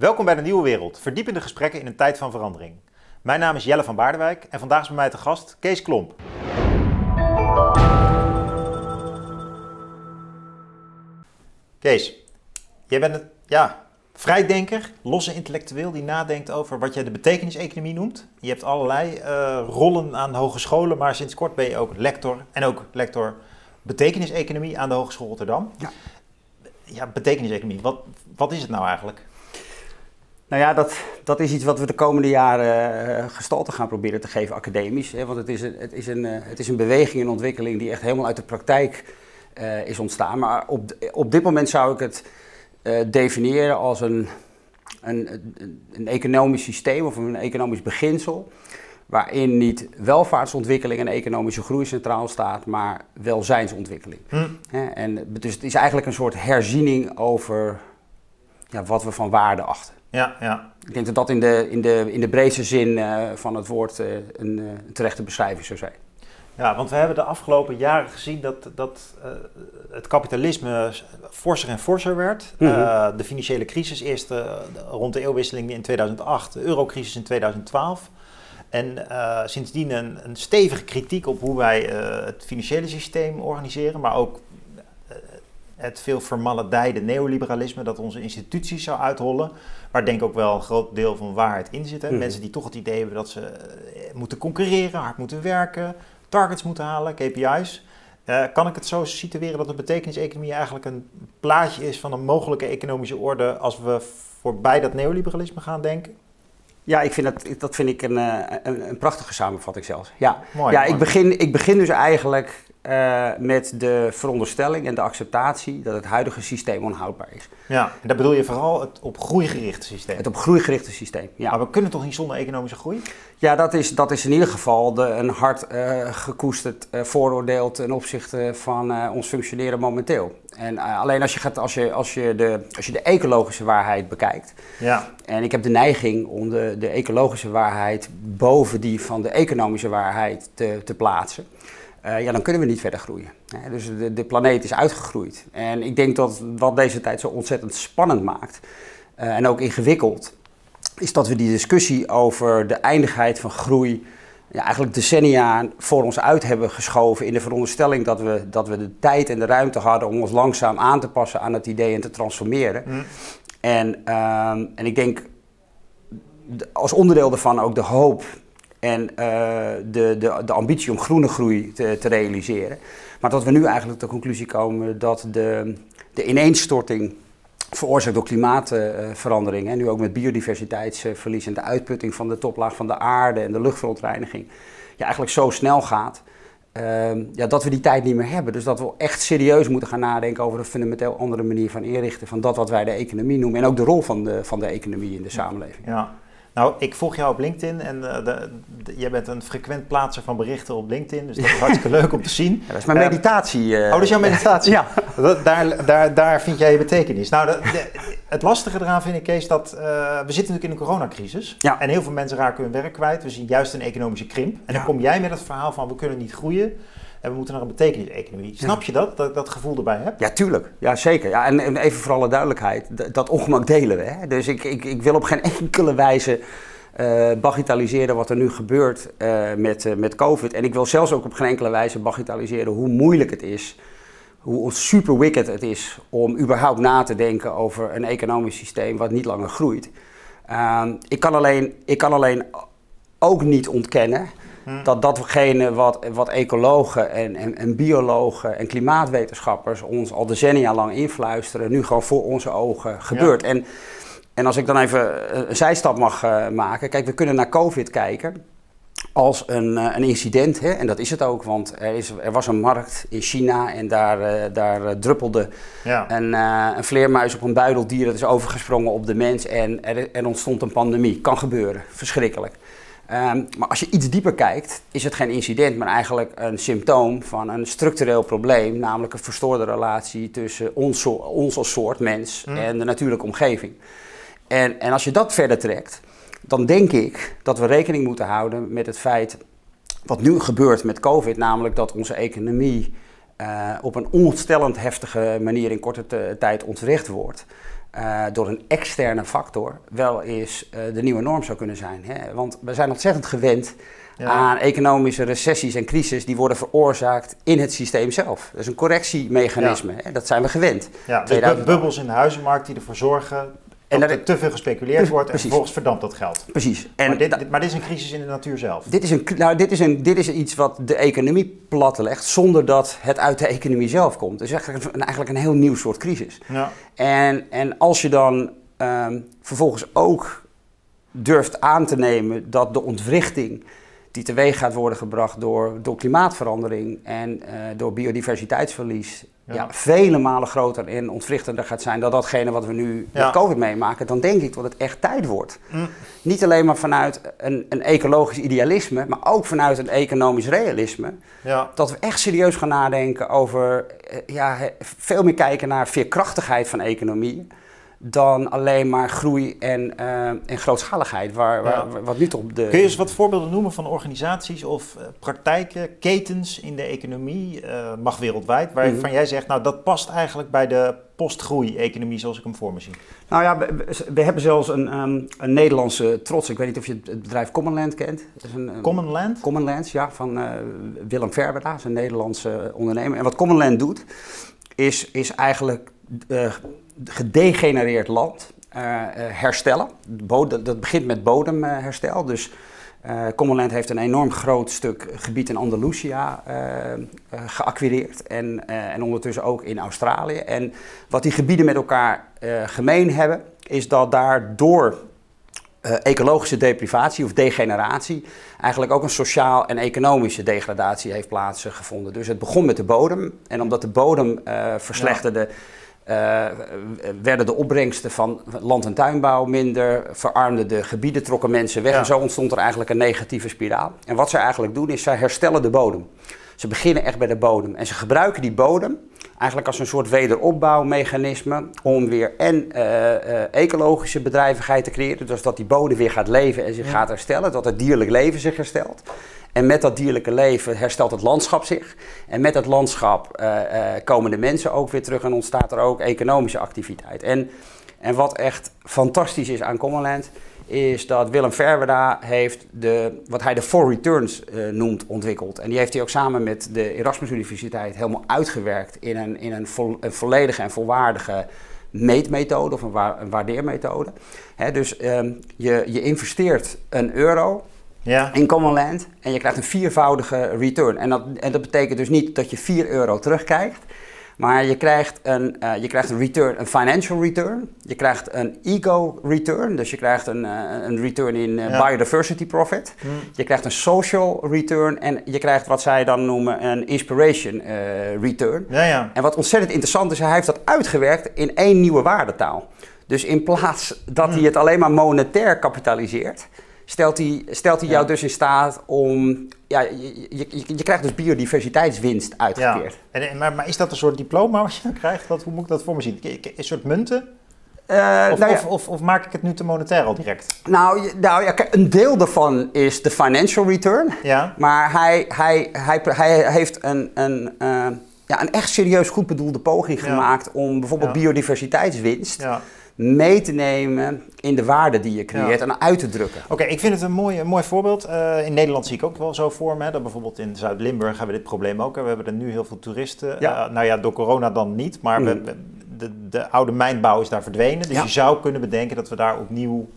Welkom bij de Nieuwe Wereld, verdiepende gesprekken in een tijd van verandering. Mijn naam is Jelle van Baardewijk en vandaag is bij mij te gast Kees Klomp. Kees, jij bent een ja, vrijdenker, losse intellectueel die nadenkt over wat jij de betekeniseconomie noemt. Je hebt allerlei uh, rollen aan hogescholen, maar sinds kort ben je ook lector en ook lector betekeniseconomie aan de Hogeschool Rotterdam. Ja, ja betekeniseconomie, wat, wat is het nou eigenlijk? Nou ja, dat, dat is iets wat we de komende jaren uh, gestalte gaan proberen te geven academisch. Hè, want het is, een, het, is een, uh, het is een beweging, een ontwikkeling die echt helemaal uit de praktijk uh, is ontstaan. Maar op, op dit moment zou ik het definiëren als een, een, een, een, economisch systeem of een economisch beginsel. Waarin niet welvaartsontwikkeling en economische groei centraal staat, maar welzijnsontwikkeling. Hm. En dus het is eigenlijk een soort herziening over ja, wat we van waarde achten. Ja, ja. Ik denk dat dat in de, in de, in de breedste zin uh, van het woord uh, een, uh, een, terechte beschrijving zou zijn. Ja, want we hebben de afgelopen jaren gezien dat, dat het kapitalisme forser en forser werd. Mm -hmm. de financiële crisis eerst rond de eeuwwisseling in 2008, de eurocrisis in 2012. En sindsdien een, een, stevige kritiek op hoe wij het financiële systeem organiseren, maar ook het veel vermaledijde neoliberalisme dat onze instituties zou uithollen. Waar denk ik ook wel een groot deel van waarheid in zit. Mm. Mensen die toch het idee hebben dat ze eh, moeten concurreren, hard moeten werken, targets moeten halen, KPI's. Uh, kan ik het zo situeren dat de betekeniseconomie eigenlijk een plaatje is van een mogelijke economische orde als we voorbij dat neoliberalisme gaan denken? Ja, ik vind dat, dat vind ik een, eh, een, een prachtige samenvatting zelfs. Ja, mooi, ja Ik, begin, ik begin dus eigenlijk uh, met de veronderstelling en de acceptatie dat het huidige systeem onhoudbaar is. Ja, en dat bedoel je vooral het op groei gerichte systeem? Het op groei gerichte systeem, ja. Maar we kunnen toch niet zonder economische groei? Ja, dat is, dat is in ieder geval de, een hard uh, gekoesterd uh, vooroordeel ten opzichte van ons functioneren momenteel. En alleen als je, gaat, als, je, als, je de, als je de ecologische waarheid bekijkt, ja. en ik heb de neiging om de, de ecologische waarheid boven die van de economische waarheid te, te plaatsen. Uh, ja, dan kunnen we niet verder groeien. dus de, de, planeet is uitgegroeid. En ik denk dat wat deze tijd zo ontzettend spannend maakt uh, en ook ingewikkeld, is dat we die discussie over de eindigheid van groei ja, eigenlijk decennia voor ons uit hebben geschoven in de veronderstelling dat we, dat we de tijd en de ruimte hadden om ons langzaam aan te passen aan het idee en te transformeren. Mm. En, um, en ik denk als onderdeel daarvan ook de hoop en uh, de, de, de ambitie om groene groei te, te, realiseren. Maar dat we nu eigenlijk tot de conclusie komen dat de, de ineenstorting veroorzaakt door klimaatverandering, en nu ook met biodiversiteitsverlies en de uitputting van de toplaag van de aarde en de luchtverontreiniging, ja, eigenlijk zo snel gaat. Uh, ja, dat we die tijd niet meer hebben. Dus dat we echt serieus moeten gaan nadenken over een fundamenteel andere manier van inrichten van dat wat wij de economie noemen en ook de rol van de, van de economie in de samenleving. Ja. Nou, ik volg jou op LinkedIn en uh, de, de, jij bent een frequent plaatser van berichten op LinkedIn, dus dat is hartstikke leuk om te zien. Ja, dat is mijn uh, meditatie. Uh, oh, dat is jouw meditatie? ja. daar, daar, daar vind jij je betekenis. Nou, de, het lastige eraan vind ik, Kees, dat we zitten natuurlijk in een coronacrisis. Ja. En heel veel mensen raken hun werk kwijt. We zien juist een economische krimp. En dan kom jij met het verhaal van we kunnen niet groeien. En we moeten naar een betekenis-economie. Snap je dat, dat dat gevoel erbij hebt? Ja, tuurlijk. Ja, zeker. Ja, en, en even voor alle duidelijkheid, dat ongemak delen we. Hè? Dus ik, ik, ik wil op geen enkele wijze uh, bagatelliseren wat er nu gebeurt uh, met, uh, met COVID. En ik wil zelfs ook op geen enkele wijze bagatelliseren hoe moeilijk het is, hoe super wicked het is om überhaupt na te denken over een economisch systeem wat niet langer groeit. Ehm, ik, kan alleen, ik kan alleen ook niet ontkennen hm. dat datgene wat, wat ecologen en, en, en, biologen en klimaatwetenschappers ons al decennia lang influisteren, nu gewoon voor onze ogen gebeurt. Ja. En en als ik dan even een zijstap mag uh, maken. Kijk, we kunnen naar COVID kijken als een, uh, een incident. Hè? En dat is het ook, want er, is, er was een markt in China en daar, uh, daar druppelde ja. een, een, vleermuis op een buideldier. Dat is overgesprongen op de mens en er, er ontstond een pandemie. Kan gebeuren, verschrikkelijk. Um, maar als je iets dieper kijkt, is het geen incident, maar eigenlijk een symptoom van een structureel probleem, namelijk een verstoorde relatie tussen ons, ons als soort mens mm. en de natuurlijke omgeving. En, en als je dat verder trekt, dan denk ik dat we rekening moeten houden met het feit wat nu gebeurt met COVID, namelijk dat onze economie uh, op een onstellend heftige manier in korte tijd ontwricht wordt. Uh, door een externe factor wel eens uh, de nieuwe norm zou kunnen zijn. Hè? Want we zijn ontzettend gewend ja. aan economische recessies en crisis die worden veroorzaakt in het systeem zelf. Dat is een correctiemechanisme, ja. hè? dat zijn we gewend. Ja, dus bubbels in de huizenmarkt die ervoor zorgen en dat er te veel gespeculeerd wordt precies. en vervolgens verdampt dat geld. Precies. En maar, dit, maar dit is een crisis in de natuur zelf. Dit is, een, nou, dit, is een, dit is iets wat de economie platlegt zonder dat het uit de economie zelf komt. Het is eigenlijk een, eigenlijk een heel nieuw soort crisis. Ja. En, en als je dan um, vervolgens ook durft aan te nemen dat de ontwrichting die teweeg gaat worden gebracht door, door klimaatverandering en uh, door biodiversiteitsverlies ja. vele malen groter en ontwrichtender gaat zijn dan datgene wat we nu met COVID meemaken, dan denk ik dat het echt tijd wordt. Mm. Niet alleen maar vanuit een, een, ecologisch idealisme, maar ook vanuit een economisch realisme. Ja. Dat we echt serieus gaan nadenken over eh, ja, veel meer kijken naar veerkrachtigheid van economie dan alleen maar groei en, uh, en grootschaligheid, waar, waar, wat nu toch de... Kun je eens wat voorbeelden noemen van organisaties of uh, praktijken, ketens in de economie, uh, mag wereldwijd, waarvan mm jij zegt, nou dat past eigenlijk bij de postgroei-economie zoals ik hem voor me zie? Nou ja, we, we hebben zelfs een, um, een, Nederlandse trots, ik weet niet of je het bedrijf Commonland kent. is een, Commonland? Commonland, ja, van Willem Verbera, is een Nederlandse ondernemer. En wat Commonland doet, is, is eigenlijk gedegenereerd land uh, herstellen. Bodem, dat begint met bodemherstel. Dus uh, Commonland heeft een enorm groot stuk gebied in Andalusia geacquireerd en, en ondertussen ook in Australië. En wat die gebieden met elkaar gemeen hebben, is dat daar door ecologische deprivatie of degeneratie eigenlijk ook een sociaal en economische degradatie heeft plaatsgevonden. Dus het begon met de bodem en omdat de bodem verslechterde... Uh, werden de opbrengsten van land- en tuinbouw minder, verarmden de gebieden, trokken mensen weg en zo ontstond er eigenlijk een negatieve spiraal. En wat ze eigenlijk doen is, zij herstellen de bodem. Ze beginnen echt bij de bodem en ze gebruiken die bodem eigenlijk als een soort wederopbouwmechanisme om weer en uh, uh, ecologische bedrijvigheid te creëren, dus dat die bodem weer gaat leven en zich gaat herstellen, dat het dierlijk leven zich herstelt. En met dat dierlijke leven herstelt het landschap zich. En met het landschap uh, uh, komen de mensen ook weer terug en ontstaat er ook economische activiteit. En, en wat echt fantastisch is aan Commonland, is dat Willem Verwerda heeft de, wat hij de Four Returns uh, noemt ontwikkeld. En die heeft hij ook samen met de Erasmus Universiteit helemaal uitgewerkt in een, in een, een volledige en volwaardige meetmethode of een, een waardeermethode. Dus um, je, je investeert een euro ja. in Common Land. En je krijgt een viervoudige return. En dat, en dat betekent dus niet dat je 4 euro terugkrijgt. Maar je krijgt, een, uh, je krijgt een return, een financial return. Je krijgt een eco return. Dus je krijgt een, uh, een return in uh, biodiversity profit. Hmm. Je krijgt een social return. En je krijgt wat zij dan noemen een inspiration return. Ja, ja. En wat ontzettend interessant is, hij heeft dat uitgewerkt in één nieuwe waardetaal. Dus in plaats dat hmm. hij het alleen maar monetair kapitaliseert stelt hij, stelt hij jou dus in staat om. Ja, je, je, je, krijgt dus biodiversiteitswinst uitgekeerd. Ja. En, maar, maar is dat een soort diploma wat je dan krijgt? Dat, hoe moet ik dat voor me zien? Een soort munten? Uh, of, nou ja. of, of, of, maak ik het nu te monetair al direct? Nou, nou ja, een deel daarvan is de financial return. Ja. Maar hij, hij, hij, hij heeft een, een, uh, ja, een echt serieus goed bedoelde poging gemaakt om bijvoorbeeld biodiversiteitswinst mee te nemen in de waarde die je creëert en uit te drukken. Oké, ik vind het een mooi, een mooi voorbeeld. Uh, in Nederland zie ik ook wel zo voor me. Dat bijvoorbeeld in Zuid-Limburg hebben we dit probleem ook. We hebben er nu heel veel toeristen. Ja. Uh, nou ja, door corona dan niet, maar we, mm. de, de, oude mijnbouw is daar verdwenen. Dus je zou kunnen bedenken dat we daar opnieuw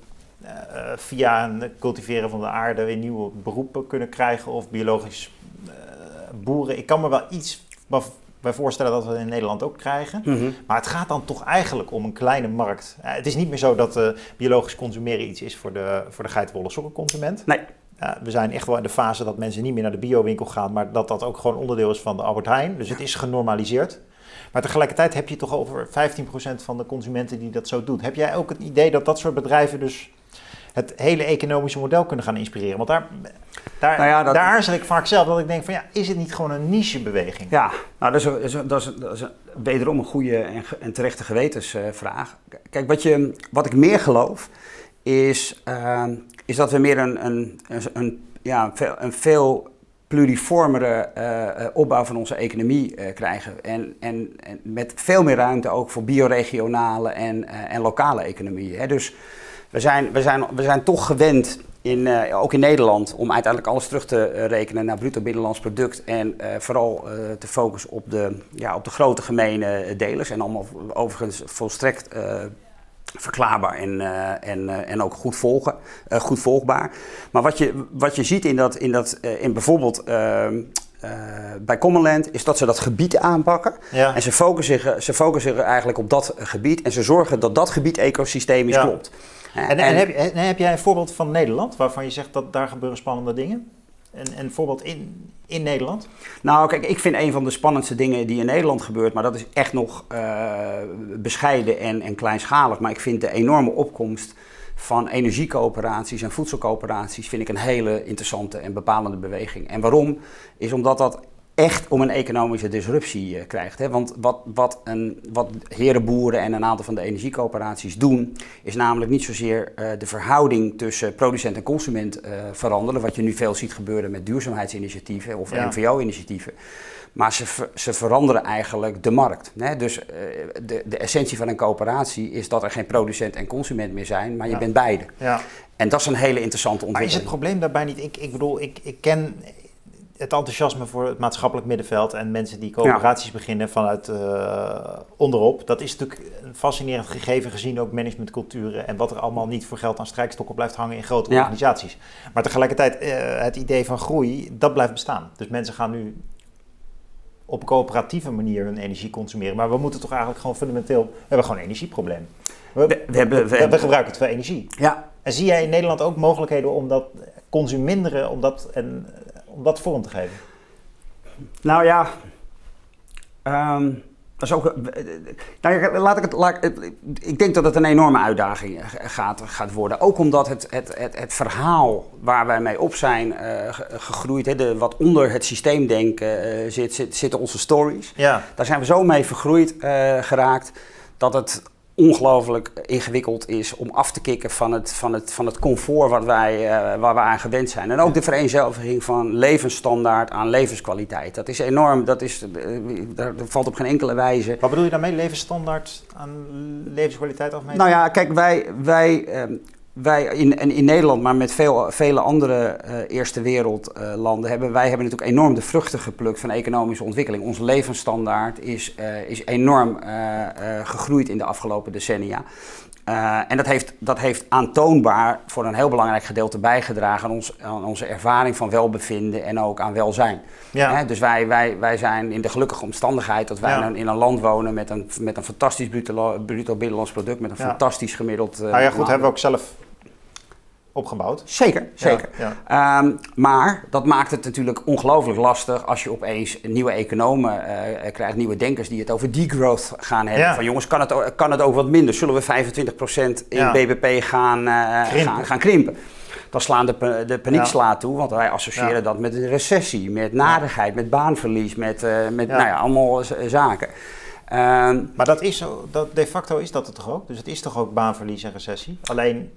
uh, via een cultiveren van de aarde weer nieuwe beroepen kunnen krijgen of biologisch boeren. Ik kan me wel iets wij voorstellen dat we het in Nederland ook krijgen. Mhm. Maar het gaat dan toch eigenlijk om een kleine markt. Uh, het is niet meer zo dat uh, biologisch consumeren iets is voor de, voor de geitenwolle sokkenconsument. Nee. Uh, we zijn echt wel in de fase dat mensen niet meer naar de biowinkel gaan, maar dat dat ook gewoon onderdeel is van de Albert Heijn. Dus het is genormaliseerd. Maar tegelijkertijd heb je toch over 15% van de consumenten die dat zo doet. Heb jij ook het idee dat dat soort bedrijven dus het hele economische model kunnen gaan inspireren. Want daar, daar, nou ja, dat... daar aarzel ik vaak zelf dat ik denk van ja, is het niet gewoon een nichebeweging? Ja, nou dat is, dat is, dat is, een, wederom een goede en, en terechte gewetensvraag. Kijk, wat, je, wat ik meer geloof is, uh, is dat we meer een, een, een, ja, een veel pluriformere uh, opbouw van onze economie uh, krijgen. En, en, en, met veel meer ruimte ook voor bioregionale en, en lokale economieën. Dus we zijn, we, zijn, we zijn toch gewend, in, ook in Nederland, om uiteindelijk alles terug te rekenen naar bruto binnenlands product. En vooral te focussen op de, ja, op de grote gemene delers. En allemaal overigens volstrekt verklaarbaar en, uh, en, uh, en ook goed, volgen, uh, goed volgbaar. Maar wat je, wat je ziet in, dat, in, dat, in bijvoorbeeld ehm, bij Commonland is dat ze dat gebied aanpakken. Ja. En ze focussen, zich, ze focussen zich eigenlijk op dat gebied en ze zorgen dat dat gebied ecosystemisch ja. klopt. En, en, en, heb, en heb jij een voorbeeld van Nederland waarvan je zegt dat daar gebeuren spannende dingen? En, en voorbeeld in, in Nederland? Nou, kijk, ik vind een van de spannendste dingen die in Nederland gebeurt, maar dat is echt nog uh, bescheiden en, en kleinschalig. Maar ik vind de enorme opkomst van energiecoöperaties en voedselcoöperaties vind ik een hele interessante en bepalende beweging. En waarom? Is omdat dat echt om een economische disruptie uh, krijgt. Hè? Want wat, wat, een, wat herenboeren en een aantal van de energiecoöperaties doen, is namelijk niet zozeer uh, de verhouding tussen producent en consument uh, veranderen, wat je nu veel ziet gebeuren met duurzaamheidsinitiatieven of ja. NVO-initiatieven. Maar ze, ze veranderen eigenlijk de markt. Hè? Dus de, de essentie van een coöperatie is dat er geen producent en consument meer zijn, maar je ja. bent beide. Ja. En dat is een hele interessante ontwikkeling. Maar is het probleem daarbij niet? Ik, ik bedoel, ik, ik ken het enthousiasme voor het maatschappelijk middenveld en mensen die coöperaties ja. beginnen vanuit uh, onderop, dat is natuurlijk een fascinerend gegeven gezien ook managementculturen en wat er allemaal niet voor geld aan strijkstokken blijft hangen in grote ja. organisaties. Maar tegelijkertijd, uh, het idee van groei, dat blijft bestaan. Dus mensen gaan nu op een coöperatieve manier hun energie consumeren. Maar we moeten toch eigenlijk gewoon fundamenteel, we hebben gewoon een energieprobleem. We, we, we, hebben, we, we gebruiken te veel energie. Ja. En zie jij in Nederland ook mogelijkheden om dat consuminderen, om dat en om dat vorm te geven? Nou ja, um, dat is ook. Nou, laat ik het. Laat, ik denk dat het een enorme uitdaging gaat, gaat worden. Ook omdat het, het, het, het verhaal waar wij mee op zijn uh, gegroeid, hè, de, wat onder het systeemdenken uh, zit, zit, zitten onze stories. Ja. Daar zijn we zo mee vergroeid uh, geraakt dat het ongelooflijk ingewikkeld is om af te kicken van het, van het, van het comfort wat wij, uh, waar we aan gewend zijn. En ook de vereenzelviging van levensstandaard aan levenskwaliteit. Dat is enorm, dat, is, uh, dat valt op geen enkele wijze. Wat bedoel je daarmee, levensstandaard aan levenskwaliteit afmeten? Nou ja, kijk, wij, wij uh, wij in, in Nederland, maar met veel, vele andere uh, eerste wereldlanden, uh, hebben wij hebben natuurlijk enorm de vruchten geplukt van economische ontwikkeling. Onze levensstandaard is, uh, is enorm gegroeid in de afgelopen decennia. En dat heeft, dat heeft aantoonbaar voor een heel belangrijk gedeelte bijgedragen aan, ons, aan onze ervaring van welbevinden en ook aan welzijn. Ja. dus wij, wij, wij zijn in de gelukkige omstandigheid dat wij Ja. in een land wonen met een, met een fantastisch bruto, bruto binnenlands product, met een Ja. fantastisch gemiddeld. nou ja, goed, hebben we ook zelf opgebouwd. Zeker, zeker. Ja, ja. Ehm, maar dat maakt het natuurlijk ongelooflijk lastig als je opeens nieuwe economen eh, krijgt, nieuwe denkers die het over degrowth gaan hebben. Ja. Van jongens, kan het, kan het ook wat minder? Zullen we 25% in. BBP gaan, eh, Krimpen. gaan, gaan krimpen? Dan slaan de, de paniek slaat toe, want wij associëren dat met een recessie, met nadigheid, met baanverlies, met, met. Nou ja, allemaal zaken. Ehm, Maar dat is zo, dat de facto is dat het toch ook? Dus het is toch ook baanverlies en recessie? Alleen,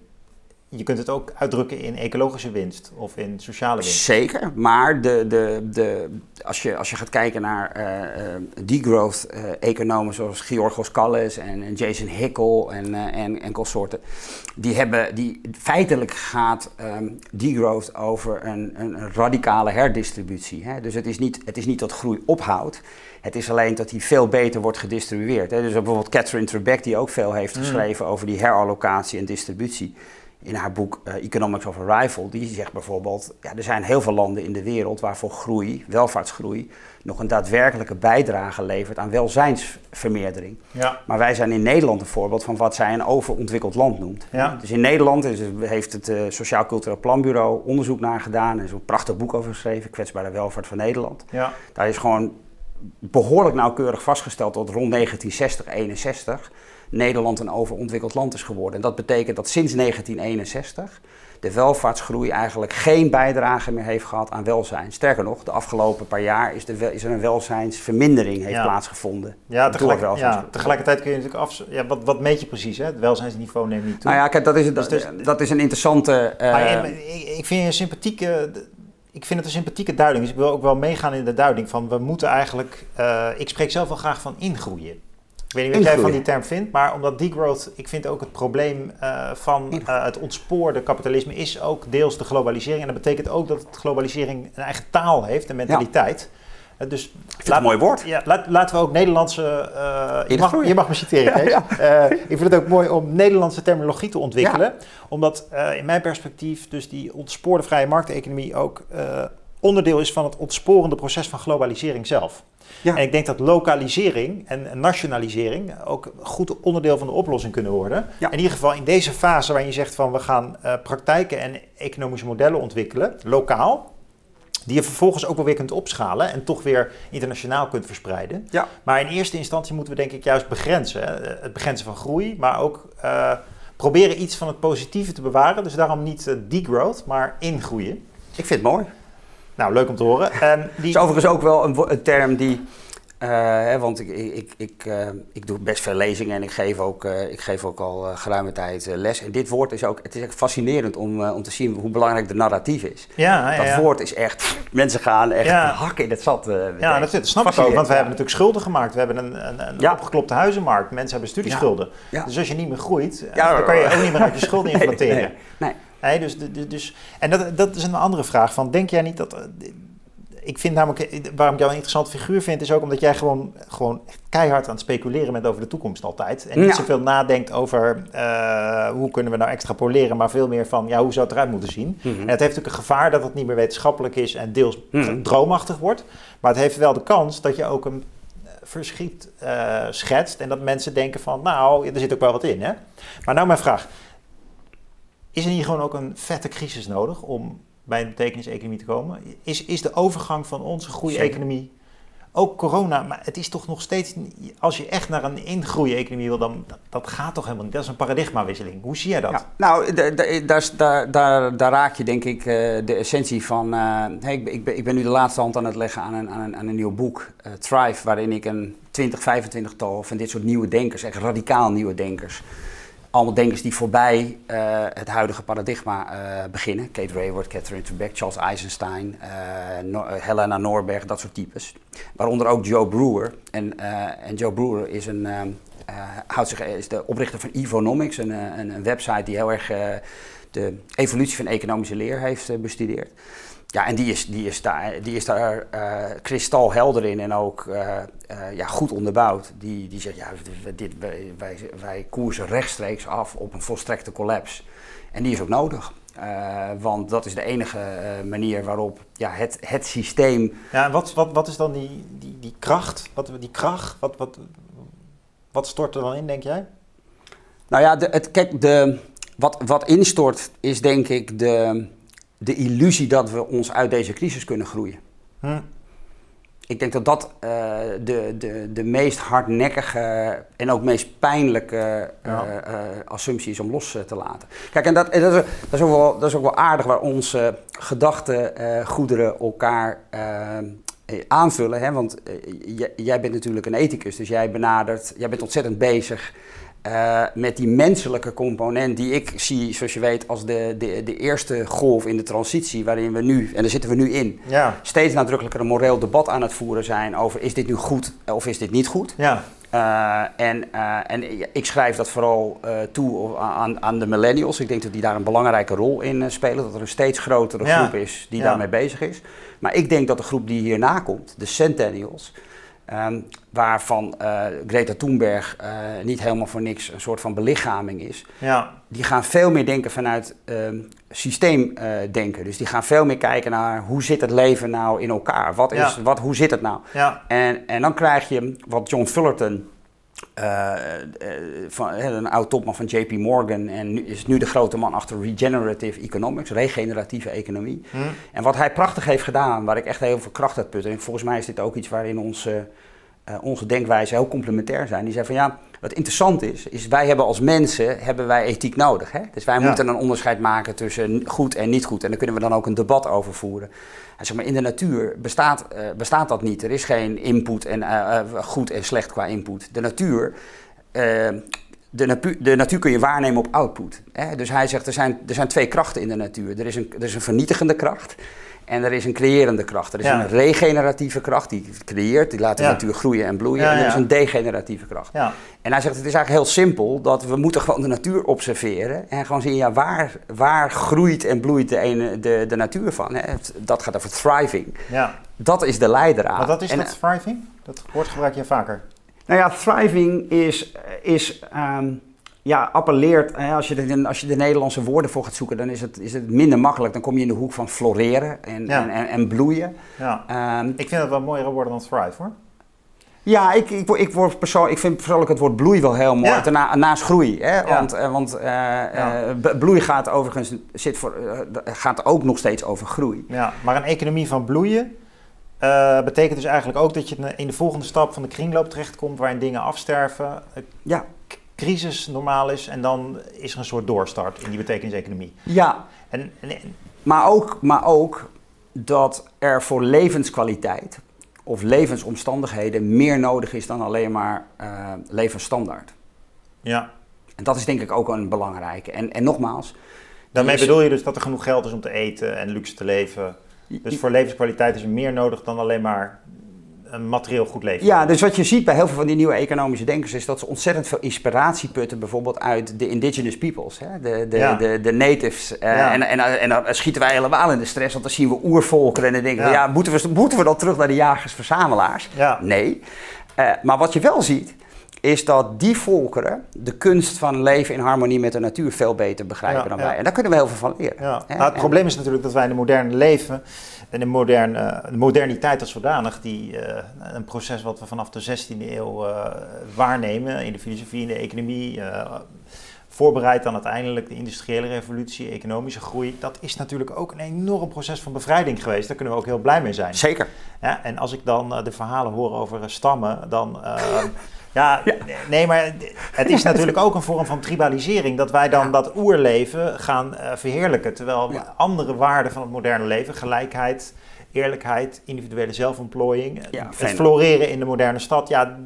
je kunt het ook uitdrukken in ecologische winst of in sociale winst. Zeker, maar de, de, de, als, je, als je gaat kijken naar eh, eh, degrowth eh, economen zoals Georgos Kallis en, en Jason Hickel en, en, en consorten, die hebben, die feitelijk gaat ehm, degrowth over een, een, radicale herdistributie. Hè? Dus het is, niet, het is niet dat groei ophoudt. Het is alleen dat die veel beter wordt gedistribueerd. Hè? Dus bijvoorbeeld Catherine Trebeck, die ook veel heeft Mm. geschreven over die herallocatie en distributie in haar boek eh, Economics of Arrival, die zegt bijvoorbeeld, ja, er zijn heel veel landen in de wereld waarvoor groei, welvaartsgroei, nog een daadwerkelijke bijdrage levert aan welzijnsvermeerdering. Ja, Maar wij zijn in Nederland een voorbeeld van wat zij een overontwikkeld land noemt. Ja. Dus in Nederland is, heeft het eh, Sociaal Cultureel Planbureau onderzoek naar gedaan en zo'n prachtig boek over geschreven, Kwetsbare Welvaart van Nederland. ja, Daar is gewoon behoorlijk nauwkeurig vastgesteld dat rond 1960, 61 Nederland een overontwikkeld land is geworden. En dat betekent dat sinds 1961 de welvaartsgroei eigenlijk geen bijdrage meer heeft gehad aan welzijn. Sterker nog, de afgelopen paar jaar is, de, wel- is er een welzijnsvermindering heeft Ja. plaatsgevonden. ja, tegelijk, ja tegelijkertijd kun je natuurlijk af... Ja, wat, wat meet je precies? Hè? Het welzijnsniveau neemt niet toe. Nou ja, kijk, dat is, dat, Dus- dat is een interessante... eh, ik, vind je een sympathieke ik vind het een sympathieke duiding. Dus ik wil ook wel meegaan in de duiding van we moeten eigenlijk. Uh, ik spreek zelf wel graag van ingroeien. Ik weet niet wat jij van die term vindt, maar omdat degrowth, ik vind ook het probleem uh, van uh, het ontspoorde kapitalisme is ook deels de globalisering. En dat betekent ook dat het globalisering een eigen taal heeft, een mentaliteit. Ja. Uh, dus laat, een mooi woord. Ja, laat, laten we ook Nederlandse. je, mag, je mag me citeren, ja, ja. ik vind het ook mooi om Nederlandse terminologie te ontwikkelen. Omdat in mijn perspectief, dus die ontspoorde vrije markteconomie ook onderdeel is van het ontsporende proces van globalisering zelf. Ja. En ik denk dat lokalisering en nationalisering ook goed onderdeel van de oplossing kunnen worden. Ja. In ieder geval in deze fase waarin je zegt van we gaan uh, praktijken en economische modellen ontwikkelen, lokaal. Die je vervolgens ook wel weer kunt opschalen en toch weer internationaal kunt verspreiden. Ja. Maar in eerste instantie moeten we denk ik juist begrenzen. Hè? Het begrenzen van groei, maar ook uh, proberen iets van het positieve te bewaren. Dus daarom niet uh, degrowth, maar ingroeien. Ik vind het mooi. Nou, leuk om te horen. En die... is overigens ook wel een, een term die... Uh, hè, want ik, ik, ik, uh, ik doe best veel lezingen en ik geef ook, uh, ik geef ook al geruime tijd les. En dit woord is ook, het is echt fascinerend om, om te zien hoe belangrijk de narratief is. Ja, ja, dat woord is echt, mensen gaan echt ja. hakken in het zat. ja, dat, dat snap ik ook, want we hebben natuurlijk schulden gemaakt. We hebben een, een, een opgeklopte huizenmarkt, mensen hebben studieschulden. Dus als je niet meer groeit, dan kan je ook niet meer uit je schulden nee, nee. Dus, dus, en dat, dat is een andere vraag. Van, denk jij niet dat. Eh, ik vind namelijk, eh, waarom ik jou een interessante figuur vind, is ook omdat jij gewoon, gewoon keihard aan het speculeren bent over de toekomst altijd. En niet zoveel nadenkt over uh, hoe kunnen we nou extrapoleren, maar veel meer van ja, hoe zou het eruit moeten zien. Mhm. En het heeft natuurlijk een gevaar dat het niet meer wetenschappelijk is en deels mm droomachtig wordt. Maar het heeft wel de kans dat je ook een verschiet uh, schetst en dat mensen denken van nou, er zit ook wel wat in. Hè? Maar nou mijn vraag. Is er hier gewoon ook een vette crisis nodig om bij een betekenis-economie te komen? Is, is de overgang van onze goede economie ook corona, maar het is toch nog steeds, als je echt naar een ingroeieconomie wil, dan dat, dat, gaat toch helemaal niet. Dat is een paradigmawisseling. Hoe zie jij dat? Ja, nou, daar, daar, daar, daar raak je denk ik uh, de essentie van. Uh, hey, ik, ik, ben, ik ben nu de laatste hand aan het leggen aan een, aan een, aan een nieuw boek, uh, Thrive, waarin ik een 20, 25 tal van dit soort nieuwe denkers, echt radicaal nieuwe denkers allemaal denkers die voorbij uh, het huidige paradigma uh, beginnen. Kate Raworth, Catherine Trebek, Charles Eisenstein, uh, Helena Norberg, dat soort types. Waaronder ook Joe Brewer. En, en Joe Brewer is, een, houdt zich, is de oprichter van Evonomics, een, een, een website die heel erg de evolutie van economische leer heeft bestudeerd. Ja, en die is, die is daar, die is daar uh, kristalhelder in en ook uh, uh, ja, goed onderbouwd. Die, die zegt, ja, dit, wij, wij, wij koersen rechtstreeks af op een volstrekte collapse. En die is ook nodig. want dat is de enige manier waarop ja, het, het systeem... Ja, en wat, wat, wat is dan die, die, die kracht? Wat, die kracht? Wat, wat, wat stort er dan in, denk jij? Nou ja, de, het, kijk, de, wat, wat instort is denk ik de de illusie dat we ons uit deze crisis kunnen groeien. Hm. Ik denk dat dat uh, de, de, de meest hardnekkige en ook meest pijnlijke uh, uh, assumptie is om los te laten. Kijk, en dat, dat, is, dat, is, ook wel, dat is ook wel aardig waar onze gedachtegoederen elkaar aanvullen. Hè? Want jij bent natuurlijk een ethicus, dus jij benadert, jij bent ontzettend bezig uh, met die menselijke component die ik zie, zoals je weet, als de, de, de eerste golf in de transitie, waarin we nu, en daar zitten we nu in, ja. steeds nadrukkelijker een moreel debat aan het voeren zijn over is dit nu goed of is dit niet goed. Ja. Uh, en, uh, en ik schrijf dat vooral toe aan, aan de millennials. Ik denk dat die daar een belangrijke rol in spelen. Dat er een steeds grotere groep is die daarmee bezig is. Maar ik denk dat de groep die hierna komt, de centennials, Um, waarvan uh, Greta Thunberg uh, niet helemaal voor niks een soort van belichaming is. Ja. Die gaan veel meer denken vanuit um, systeemdenken. Uh, dus die gaan veel meer kijken naar hoe zit het leven nou in elkaar? Wat is, ja. wat, hoe zit het nou? Ja. En, en dan krijg je wat John Fullerton uh, van, een oud topman van JP Morgan en nu, is nu de grote man achter regenerative economics, regeneratieve economie. Hmm. En wat hij prachtig heeft gedaan, waar ik echt heel veel kracht uit putte, en volgens mij is dit ook iets waarin onze, uh, onze denkwijze heel complementair zijn. Die zei van ja, wat interessant is, is wij hebben als mensen hebben wij ethiek nodig. Hè? Dus wij ja. moeten een onderscheid maken tussen goed en niet goed. En daar kunnen we dan ook een debat over voeren. En zeg maar, in de natuur bestaat, uh, bestaat dat niet. Er is geen input en uh, goed en slecht qua input. De natuur de, de natuur kun je waarnemen op output. Hè? Dus hij zegt, er zijn, er zijn twee krachten in de natuur. Er is, een, er is een vernietigende kracht en er is een creërende kracht. Er is Ja. een regeneratieve kracht die creëert, die laat de Ja. natuur groeien en bloeien. Ja, en er is een degeneratieve kracht. Ja. En hij zegt, het is eigenlijk heel simpel, dat we moeten gewoon de natuur observeren en gewoon zien, ja, waar, waar groeit en bloeit de, ene, de, de natuur van? Hè? Dat gaat over thriving. ja. Dat is de leidraad. Maar wat is En, dat thriving? Dat woord gebruik je vaker. Nou ja, thriving is, is ehm, ja, appelleert. Hè, als, je de, als je de Nederlandse woorden voor gaat zoeken, dan is het, is het minder makkelijk. Dan kom je in de hoek van floreren en, Ja. en, en, en bloeien. Ja. Ehm, Ik vind het wel mooiere woorden dan thrive hoor. ja, ik, ik, ik, word persoon, ik vind persoonlijk het woord bloei wel heel mooi. Ja. Naast groei. Hè? Want, eh, want eh, Ja. eh, bloei gaat overigens zit voor, gaat ook nog steeds over groei. Ja, maar een economie van bloeien betekent dus eigenlijk ook dat je in de volgende stap van de kringloop terechtkomt waarin dingen afsterven, Ja, crisis normaal is en dan is er een soort doorstart in die betekeniseconomie. ja En, en, en- Maar ook, maar ook dat er voor levenskwaliteit of levensomstandigheden meer nodig is dan alleen maar eh, levensstandaard. ja. En dat is denk ik ook een belangrijke. En, en nogmaals. Daarmee is- bedoel je dus dat er genoeg geld is om te eten en luxe te leven. Dus voor levenskwaliteit is er meer nodig dan alleen maar een materieel goed leven. Ja, dus wat je ziet bij heel veel van die nieuwe economische denkers is dat ze ontzettend veel inspiratie putten, bijvoorbeeld uit de indigenous peoples, hè? De, de, Ja. de, de natives. Eh, Ja. en, en, en dan schieten wij helemaal in de stress, want dan zien we oervolkeren en dan denken we, Ja. ja, moeten, we, moeten we dan terug naar de jagers-verzamelaars? Ja. Nee. Eh, maar wat je wel ziet, is dat die volkeren de kunst van leven in harmonie met de natuur veel beter begrijpen Ja, dan ja. wij. En daar kunnen we heel veel van leren. Ja. Nou, het En- probleem is natuurlijk dat wij in de moderne leven en de, moderne, de moderniteit als zodanig, die, eh, een proces wat we vanaf de 16e eeuw eh, waarnemen in de filosofie, in de economie, eh, voorbereid dan uiteindelijk de industriële revolutie, economische groei, dat is natuurlijk ook een enorm proces van bevrijding geweest. Daar kunnen we ook heel blij mee zijn. Zeker. Ja, en als ik dan de verhalen hoor over stammen, dan. ja, nee, maar het is natuurlijk ook een vorm van tribalisering. Dat wij dan Ja. dat oerleven gaan eh, verheerlijken. Terwijl Ja. andere waarden van het moderne leven, gelijkheid, eerlijkheid, individuele zelfontplooiing, het floreren in de moderne stad, ja,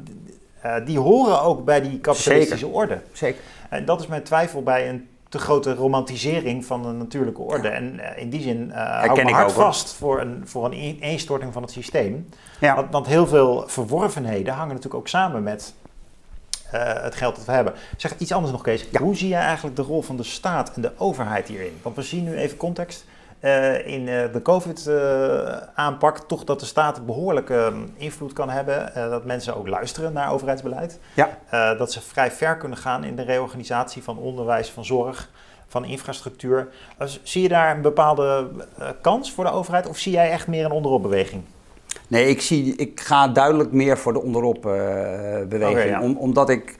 eh, die horen ook bij die kapitalistische orde. Zeker. En dat is mijn twijfel bij een te grote romantisering van de natuurlijke orde. En eh, in die zin eh hou ik ook, hoor. vast voor een, voor een ineenstorting van het systeem. Ja. Want, want heel veel verworvenheden hangen natuurlijk ook samen met het geld dat we hebben. Zeg iets anders nog, Kees. Ja. Hoe zie jij eigenlijk de rol van de staat en de overheid hierin? Want we zien nu even context. eh, in eh, de COVID-aanpak toch dat de staat behoorlijke mm, invloed kan hebben. eh, dat mensen ook luisteren naar overheidsbeleid. Ja. Eh, dat ze vrij ver kunnen gaan in de reorganisatie van onderwijs, van zorg, van infrastructuur. Dus zie je daar een bepaalde eh, kans voor de overheid of zie jij echt meer een onderopbeweging? Nee, ik, zie, ik ga duidelijk meer voor de onderop eh, beweging. Oké, ja. Om, omdat, ik,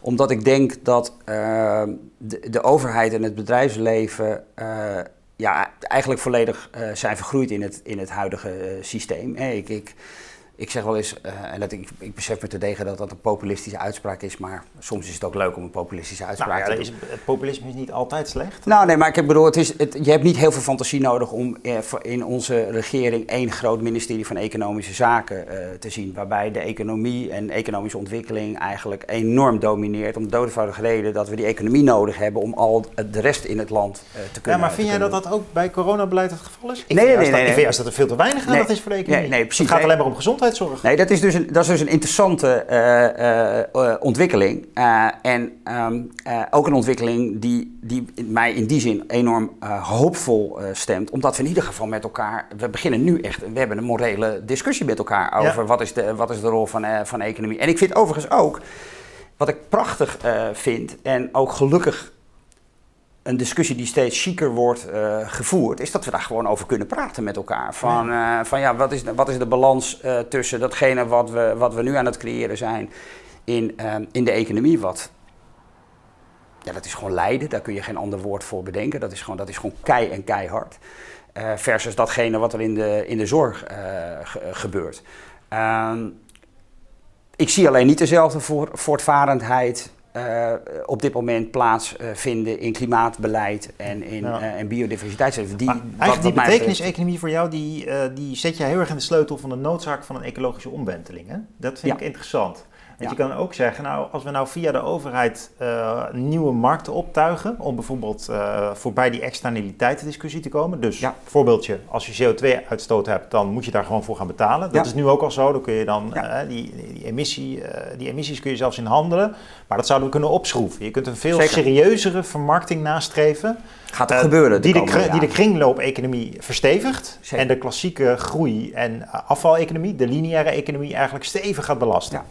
omdat ik denk dat eh, de, de overheid en het bedrijfsleven eh, ja, eigenlijk volledig zijn vergroeid in het, in het huidige systeem. Ik, ik, ik zeg wel eens, eh, en dat ik, ik besef me te degen dat dat een populistische uitspraak is, maar soms is het ook leuk om een populistische uitspraak Nou ja, te doen. is, het populisme is niet altijd slecht. Nou, nee, maar ik bedoel, het is, het, je hebt niet heel veel fantasie nodig om eh, in onze regering één groot ministerie van Economische Zaken eh, te zien. Waarbij de economie en economische ontwikkeling eigenlijk enorm domineert. Om de doodvoudige reden dat we die economie nodig hebben om al de rest in het land eh, te Ja, kunnen maar vind jij dat dat ook bij coronabeleid het geval is? Ik Nee, nee, nee, dat- nee, Ik vind nee. juist dat er veel te weinig aan Nee, dat is voor de economie. nee, nee, precies. Het gaat alleen maar om gezondheidszorg. Nee, dat is dus een, dat is dus een interessante eh, eh, eh, ontwikkeling. En ehm, eh, ook een ontwikkeling die, die mij in die zin enorm hoopvol stemt. Omdat we in ieder geval met elkaar. We beginnen nu echt. We hebben een morele discussie met elkaar over Ja. wat, is de, wat is de rol van, van economie. En ik vind overigens ook. Wat ik prachtig vind. En ook gelukkig een discussie die steeds chiquer wordt eh, gevoerd, is dat we daar gewoon over kunnen praten met elkaar. Van ja, van, ja wat, is, de- wat is de balans eh, tussen datgene wat we, wat we nu aan het creëren zijn in, eh, in de economie, wat... Ja, dat is gewoon lijden, daar kun je geen ander woord voor bedenken. Dat is gewoon, dat is gewoon kei en keihard. Eh, versus datgene wat er in de, in de zorg eh, ge- gebeurt. Ehm, ik zie alleen niet dezelfde voor, voortvarendheid eh, op dit moment plaatsvinden in klimaatbeleid en in Ja. eh, en biodiversiteit. Die, eigenlijk die betekeniseconomie voor jou, die, eh, die zet je heel erg in de sleutel van de noodzaak van een ecologische omwenteling. Hè? Dat vind Ja. ik interessant. Want je kan ook zeggen, nou, als we nou via de overheid uh, nieuwe markten optuigen, om bijvoorbeeld uh, voorbij die externaliteitendiscussie te komen. Dus voorbeeldje, als je CO2-uitstoot hebt, dan moet je daar gewoon voor gaan betalen. Dat is nu ook al zo. Dan kun je dan uh, die, die, emissie, die emissies kun je zelfs in handelen. Maar dat zouden we kunnen opschroeven. Je kunt een veel serieuzere vermarkting nastreven. Gaat er gebeuren. Die de, die de kringloop-economie verstevigt. En de klassieke groei- en afvaleconomie, de lineaire economie, eigenlijk stevig gaat belasten. Ja.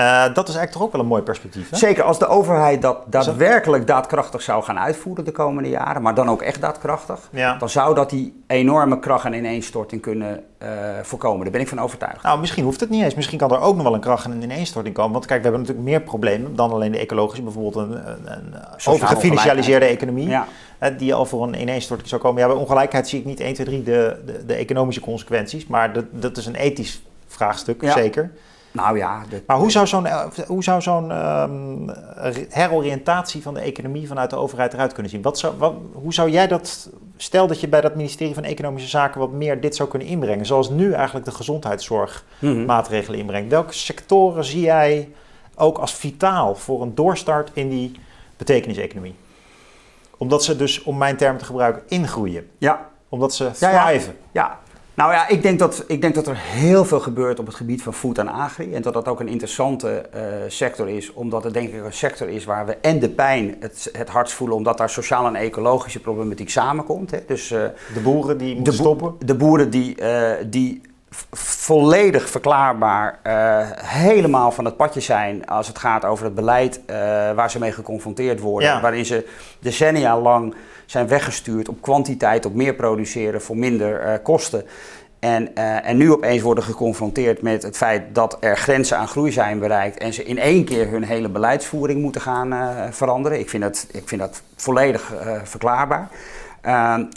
Uh, dat is eigenlijk toch ook wel een mooi perspectief. Hè? Zeker als de overheid dat daadwerkelijk daadkrachtig zou gaan uitvoeren de komende jaren, maar dan ook echt daadkrachtig, ja. dan zou dat die enorme kracht en ineenstorting kunnen uh, voorkomen. Daar ben ik van overtuigd. Nou, misschien hoeft het niet eens. Misschien kan er ook nog wel een kracht en ineenstorting komen. Want kijk, we hebben natuurlijk meer problemen dan alleen de ecologische, bijvoorbeeld een, een, een overgefinancialiseerde economie. Ja. die al voor een ineenstorting zou komen. Ja, bij ongelijkheid zie ik niet 1, 2, 3 de, de, de economische consequenties, maar dat, dat is een ethisch vraagstuk, ja. zeker. Nou ja. Maar hoe zou zo'n, eh, hoe zou zo'n um, heroriëntatie van de economie vanuit de overheid eruit kunnen zien? Wat zou, wat, hoe zou jij dat, stel dat je bij dat ministerie van Economische Zaken wat meer dit zou kunnen inbrengen, zoals nu eigenlijk de gezondheidszorg mhm. maatregelen inbrengt. Welke sectoren zie jij ook als vitaal voor een doorstart in die betekeniseconomie? Omdat ze dus, om mijn term te gebruiken, ingroeien. Ja. Omdat ze thriven. ja. ja. Nou ja, ik denk, dat, ik denk dat er heel veel gebeurt op het gebied van food en agri. En dat dat ook een interessante uh, sector is, omdat het denk ik een sector is waar we en de pijn het, het hardst voelen, omdat daar sociale en ecologische problematiek samenkomt. Hè. Dus, uh, de boeren die moeten stoppen? De boeren die, uh, die volledig verklaarbaar helemaal van het padje zijn als het gaat over het beleid waar ze mee geconfronteerd worden. Waarin ze decennia lang zijn weggestuurd op kwantiteit, op meer produceren voor minder uh, kosten. En, en nu opeens worden geconfronteerd met het feit dat er grenzen aan groei zijn bereikt en ze in één keer hun hele beleidsvoering moeten gaan veranderen. Ik vind dat, ik vind dat volledig verklaarbaar.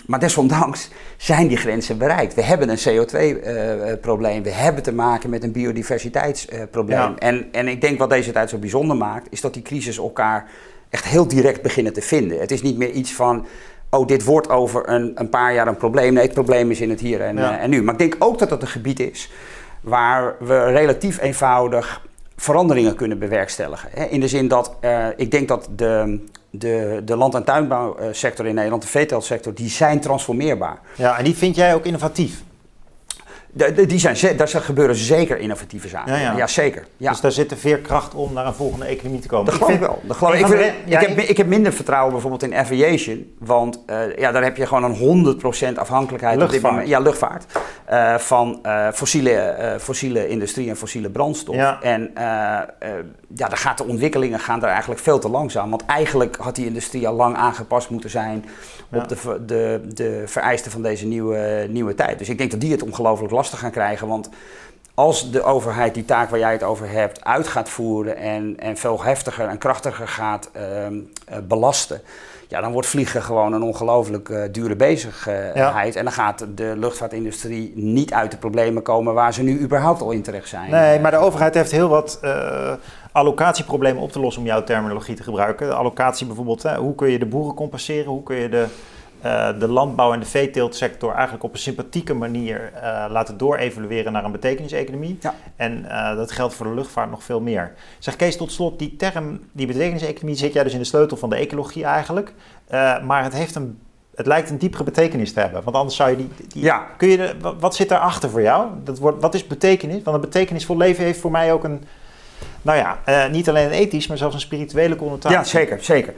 Maar desondanks zijn die grenzen bereikt. We hebben een CO2-probleem, we hebben te maken met een biodiversiteitsprobleem. En, en ik denk wat deze tijd zo bijzonder maakt, is dat die crisis elkaar echt heel direct beginnen te vinden. Het is niet meer iets van, oh, dit wordt over een, een paar jaar een probleem. Nee, het probleem is in het hier en, eh, en nu. Maar ik denk ook dat dat een gebied is waar we relatief eenvoudig veranderingen kunnen bewerkstelligen. In de zin dat uh, ik denk dat de, de, de land- en tuinbouwsector in Nederland, de veeteltsector, die zijn transformeerbaar. Ja, en die vind jij ook innovatief? Die zijn, daar gebeuren zeker innovatieve zaken. Ja, ja. zeker. Ja. Dus daar zit de veerkracht om naar een volgende economie te komen. Dat geloof ik wel. Dat geloof ik, ik, ik, heb, ik heb minder vertrouwen bijvoorbeeld in aviation. Want uh, ja, daar heb je gewoon een 100% afhankelijkheid luchtvaart. op dit moment. Ja, luchtvaart. Uh, van uh, fossiele, fossiele industrie en fossiele brandstof. En ja, daar gaat de ontwikkelingen gaan daar eigenlijk veel te langzaam. Want eigenlijk had die industrie al lang aangepast moeten zijn op de, de, de vereisten van deze nieuwe, nieuwe tijd. Dus ik denk dat die het ongelooflijk lastig gaan krijgen. Want als de overheid die taak waar jij het over hebt uit gaat voeren en, en veel heftiger en krachtiger gaat uh, belasten, ja, dan wordt vliegen gewoon een ongelooflijk uh, dure bezigheid. En dan gaat de luchtvaartindustrie niet uit de problemen komen waar ze nu überhaupt al in terecht zijn. Nee, maar de overheid heeft heel wat uh, allocatieproblemen op te lossen, om jouw terminologie te gebruiken. De allocatie bijvoorbeeld, hè, hoe kun je de boeren compenseren? Hoe kun je de uh, de landbouw- en de veeteeltsector eigenlijk op een sympathieke manier uh, laten doorevalueren naar een betekeniseconomie. Ja. En uh, dat geldt voor de luchtvaart nog veel meer. Zeg Kees, tot slot, die term, die betekeniseconomie, zit jij dus in de sleutel van de ecologie eigenlijk. maar het, heeft een, het lijkt een diepere betekenis te hebben. Want anders zou je die. die ja. kun je de, wat zit daarachter voor jou? Dat wordt, wat is betekenis? Want een betekenisvol leven heeft voor mij ook een. Nou ja, niet alleen een ethisch, maar zelfs een spirituele connotatie. Ja, zeker, zeker.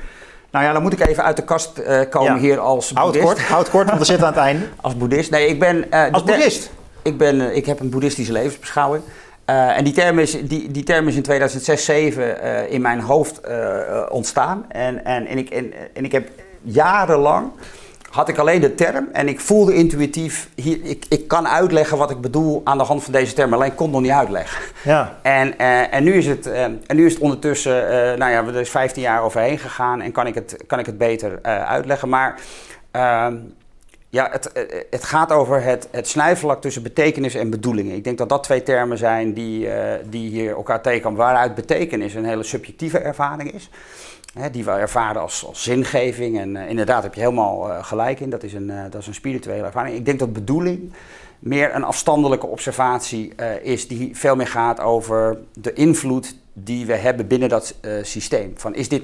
Nou ja, dan moet ik even uit de kast uh, komen hier als houd boeddhist. Kort, houd kort, want we zitten aan het einde. als boeddhist? Nee, ik ben... Uh, als boeddhist? Ik, ben, uh, ik heb een boeddhistische levensbeschouwing. en die term, is, die, die term is in 2006, 2007 in mijn hoofd ontstaan. En, en, en, ik, en, en ik heb jarenlang had ik alleen de term en ik voelde intuïtief, hier, ik, ik kan uitleggen wat ik bedoel aan de hand van deze term, alleen ik kon nog niet uitleggen. Ja. En, uh, en, nu is het, uh, en nu is het ondertussen, uh, nou ja, er is 15 jaar overheen gegaan en kan ik het, kan ik het beter uitleggen. Maar ehm, ja, het, het gaat over het, het snijvlak tussen betekenis en bedoelingen. Ik denk dat dat twee termen zijn die, die hier elkaar tegenkomen, waaruit betekenis een hele subjectieve ervaring is. Hè, die we ervaren als, als zingeving. En uh, inderdaad heb je helemaal uh, gelijk in, dat is, een, uh, dat is een spirituele ervaring. Ik denk dat bedoeling meer een afstandelijke observatie is die veel meer gaat over de invloed die we hebben binnen dat systeem. Van is dit,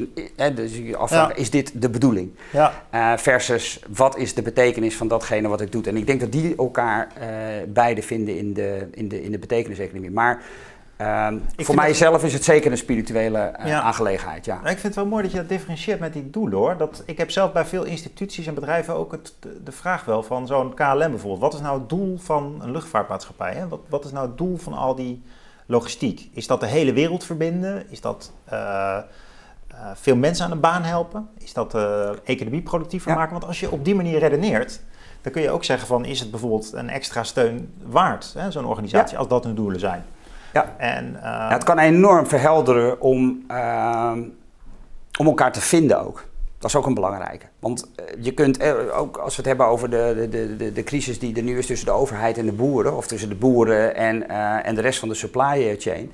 dus je afvragen, ja. is dit de bedoeling? Ja. versus wat is de betekenis van datgene wat ik doe? En ik denk dat die elkaar beide vinden in de, in de, in de betekeniseconomie. Maar voor mijzelf is het zeker een spirituele uh, aangelegenheid. Ja. Ik vind het wel mooi dat je dat differentieert met die doelen hoor. Dat, ik heb zelf bij veel instituties en bedrijven ook het, de, vraag wel van zo'n KLM bijvoorbeeld. Wat is nou het doel van een luchtvaartmaatschappij? Hè? Wat, wat is nou het doel van al die logistiek? Is dat de hele wereld verbinden? Is dat uh, uh, veel mensen aan de baan helpen? Is dat de economie productiever ja. maken? Want als je op die manier redeneert, dan kun je ook zeggen van is het bijvoorbeeld een extra steun waard, zo'n organisatie, ja. als dat hun doelen zijn. Ja. En, uh, ja, het kan enorm verhelderen om, uh, om elkaar te vinden ook. Dat is ook een belangrijke. Want uh, je kunt, uh, ook als we het hebben over de, de, de, de crisis die er nu is tussen de overheid en de boeren, of tussen de boeren en, en de rest van de supply chain.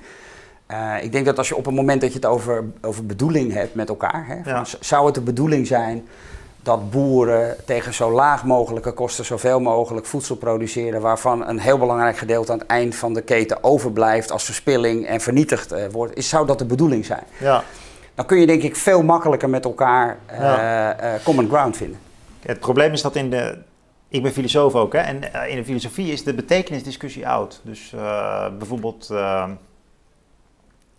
ik denk dat als je op het moment dat je het over, over bedoeling hebt met elkaar, hè, ja. zou het de bedoeling zijn dat boeren tegen zo laag mogelijke kosten zoveel mogelijk voedsel produceren, waarvan een heel belangrijk gedeelte aan het eind van de keten overblijft als verspilling en vernietigd uh, wordt, is, zou dat de bedoeling zijn? Ja. Dan kun je denk ik veel makkelijker met elkaar uh, ja. uh, common ground vinden. Het probleem is dat in de. Ik ben filosoof ook, hè? en in de filosofie is de betekenisdiscussie oud. Dus bijvoorbeeld.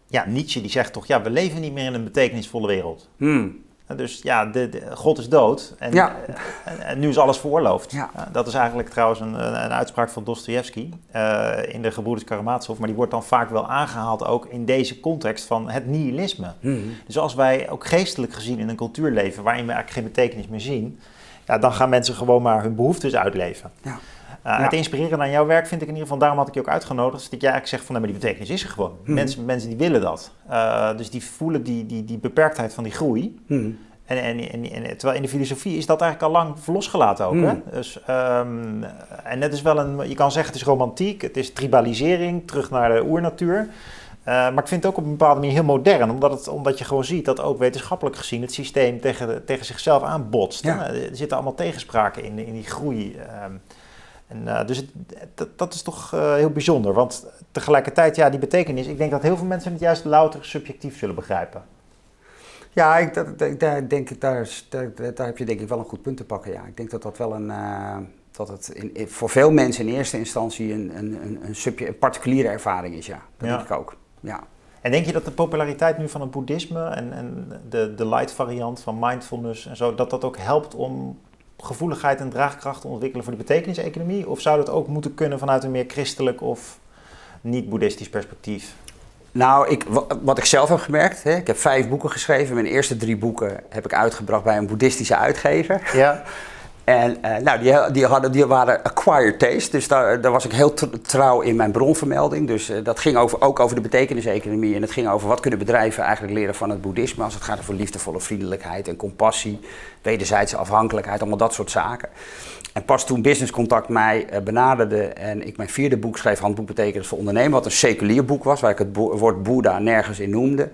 ja, Nietzsche die zegt toch, ja, we leven niet meer in een betekenisvolle wereld. Hmm. Dus ja, de, God is dood en, ja. en, en, nu is alles veroorloofd. Ja. dat is eigenlijk trouwens een, een uitspraak van Dostoevsky uh, in de Gebroeders Karamazov, maar die wordt dan vaak wel aangehaald ook in deze context van het nihilisme. Hmm. Dus als wij ook geestelijk gezien in een cultuur leven waarin we eigenlijk geen betekenis meer zien, ja, dan gaan mensen gewoon maar hun behoeftes uitleven. Ja. Uh, ja. Het inspireren aan jouw werk vind ik in ieder geval, daarom had ik je ook uitgenodigd, dat jij eigenlijk zegt van, nee, maar die betekenis is er gewoon. Hmm. Mensen, mensen die willen dat. Uh, dus die voelen die, die, die beperktheid van die groei. Hmm. En, en, en, en, terwijl in de filosofie is dat eigenlijk al lang losgelaten ook. Hè? Dus, um, en net is wel een, je kan zeggen het is romantiek, het is tribalisering, terug naar de oernatuur. Uh, maar ik vind het ook op een bepaalde manier heel modern, omdat, het, omdat je gewoon ziet dat ook wetenschappelijk gezien het systeem tegen, tegen zichzelf aanbotst. Ja. Er zitten allemaal tegenspraken in, in die groei. Um, en, uh, dus het, dat, dat, is toch uh, heel bijzonder, want tegelijkertijd, ja, die betekenis, ik denk dat heel veel mensen het juist louter subjectief zullen begrijpen. Ja, ik, dat, daar, denk, daar, daar, daar, heb je denk ik wel een goed punt te pakken. Ja. Ik denk dat dat wel een, uh, dat het in, voor veel mensen in eerste instantie een, een, een, een, subje, een particuliere ervaring is. Ja, dat denk ik ook. Ja. En denk je dat de populariteit nu van het boeddhisme en, en de, de light variant van mindfulness en zo, dat dat ook helpt om gevoeligheid en draagkracht ontwikkelen voor de betekeniseconomie? Of zou dat ook moeten kunnen vanuit een meer christelijk of niet-boeddhistisch perspectief? Nou, ik, wat ik zelf heb gemerkt, hè, ik heb vijf boeken geschreven. Mijn eerste drie boeken heb ik uitgebracht bij een boeddhistische uitgever. Ja. En uh, nou, die, die, hadden, die waren acquired taste, dus daar, daar was ik heel trouw in mijn bronvermelding. Dus uh, dat ging over, ook over de betekeniseconomie en het ging over wat kunnen bedrijven eigenlijk leren van het boeddhisme als het gaat over liefdevolle vriendelijkheid en compassie, wederzijdse afhankelijkheid, allemaal dat soort zaken. En pas toen Business Contact mij uh, benaderde en ik mijn vierde boek schreef, Handboek Betekenis voor Ondernemen, wat een seculier boek was, waar ik het woord Boeddha nergens in noemde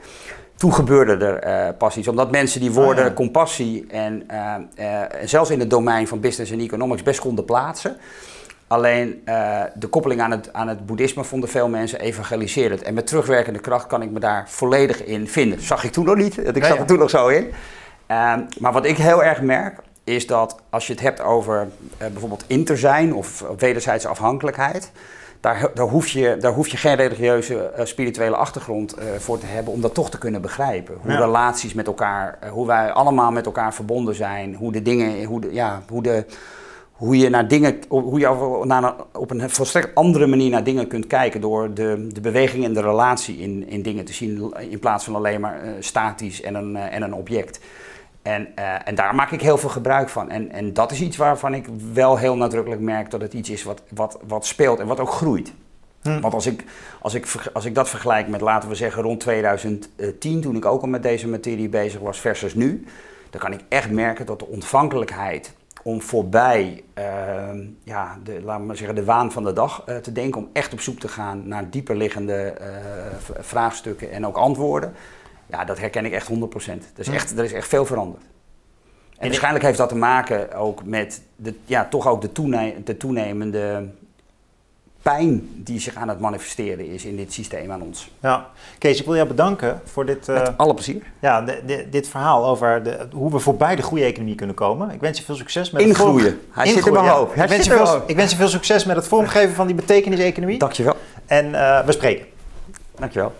toen gebeurde er uh, pas iets. Omdat mensen die woorden ah, compassie en uh, uh, zelfs in het domein van business en economics best konden plaatsen. Alleen de koppeling aan het, aan het boeddhisme vonden veel mensen evangeliserend. En met terugwerkende kracht kan ik me daar volledig in vinden. Zag ik toen nog niet, ik zat er toen nog zo in. Ehm, maar wat ik heel erg merk, is dat als je het hebt over bijvoorbeeld inter zijn of wederzijdse afhankelijkheid daar, daar, hoef, je, daar hoef je geen religieuze, uh, spirituele achtergrond uh, voor te hebben om dat toch te kunnen begrijpen. Hoe relaties met elkaar, uh, hoe wij allemaal met elkaar verbonden zijn, hoe de dingen, hoe, de, ja, hoe, de, hoe je naar dingen, hoe je naar, op een volstrekt andere manier naar dingen kunt kijken door de, de beweging en de relatie in, in dingen te zien in plaats van alleen maar statisch en een, en een object. En, uh, en daar maak ik heel veel gebruik van. En, en dat is iets waarvan ik wel heel nadrukkelijk merk dat het iets is wat, wat, wat speelt en wat ook groeit. Hm. Want als ik, als, ik, als ik dat vergelijk met, laten we zeggen, rond 2010, toen ik ook al met deze materie bezig was, versus nu, dan kan ik echt merken dat de ontvankelijkheid om voorbij uh, ja, de, laten we maar zeggen, de waan van de dag uh, te denken, om echt op zoek te gaan naar dieper liggende uh, vraagstukken en ook antwoorden, Ja, dat herken ik echt 100%. Er is, echt, er is echt veel veranderd. En waarschijnlijk heeft dat te maken ook met de, ja, toch ook de, toene de toenemende pijn die zich aan het manifesteren is in dit systeem aan ons. Ja, Kees, ik wil jou bedanken voor dit... Met alle plezier. Ja, dit verhaal over de, hoe we voorbij de groei economie kunnen komen. Ik wens je veel succes met Ingroeien. het vorm... Hij zit hoofd. Ik, wens je veel, ik wens je veel succesemie met het vormgeven van die betekenis-economie. Dankjewel. En uh, we spreken. Dankjewel.